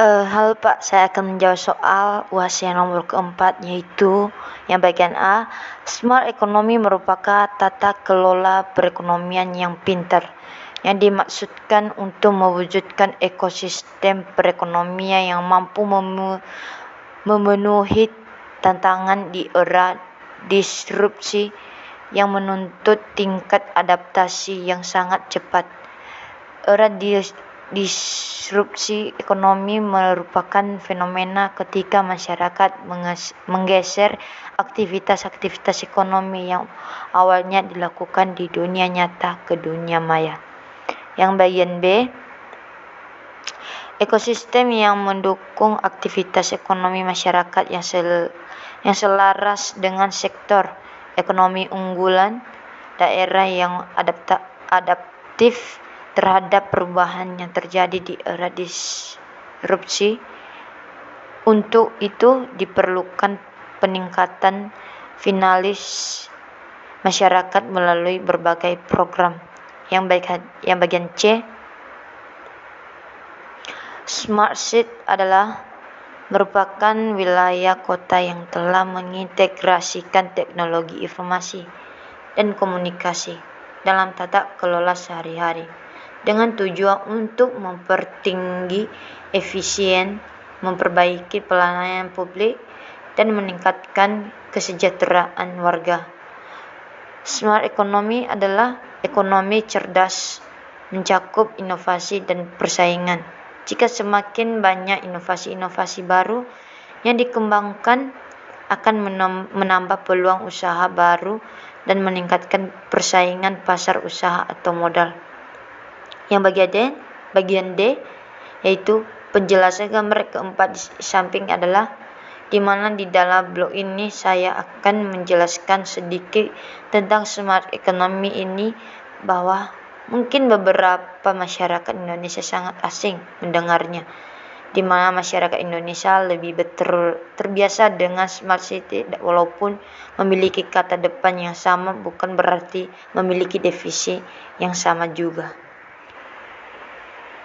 Uh, halo Pak, saya akan menjawab soal yang nomor keempat yaitu yang bagian A, smart economy merupakan tata kelola perekonomian yang pintar yang dimaksudkan untuk mewujudkan ekosistem perekonomian yang mampu memenuhi tantangan di era disrupsi yang menuntut tingkat adaptasi yang sangat cepat. Era dis disrupsi ekonomi merupakan fenomena ketika masyarakat menggeser aktivitas-aktivitas ekonomi yang awalnya dilakukan di dunia nyata ke dunia maya. Yang bagian B, ekosistem yang mendukung aktivitas ekonomi masyarakat yang sel yang selaras dengan sektor ekonomi unggulan daerah yang adapta adaptif terhadap perubahan yang terjadi di era disrupsi. Untuk itu diperlukan peningkatan finalis masyarakat melalui berbagai program. Yang baik yang bagian C Smart City adalah merupakan wilayah kota yang telah mengintegrasikan teknologi informasi dan komunikasi dalam tata kelola sehari-hari dengan tujuan untuk mempertinggi efisien, memperbaiki pelayanan publik, dan meningkatkan kesejahteraan warga. Smart economy adalah ekonomi cerdas, mencakup inovasi dan persaingan. Jika semakin banyak inovasi-inovasi baru yang dikembangkan, akan menambah peluang usaha baru dan meningkatkan persaingan pasar usaha atau modal. Yang bagian D, bagian D yaitu penjelasan gambar keempat di samping adalah di mana di dalam blog ini saya akan menjelaskan sedikit tentang smart economy ini bahwa mungkin beberapa masyarakat Indonesia sangat asing mendengarnya di mana masyarakat Indonesia lebih betul terbiasa dengan smart city walaupun memiliki kata depan yang sama bukan berarti memiliki definisi yang sama juga.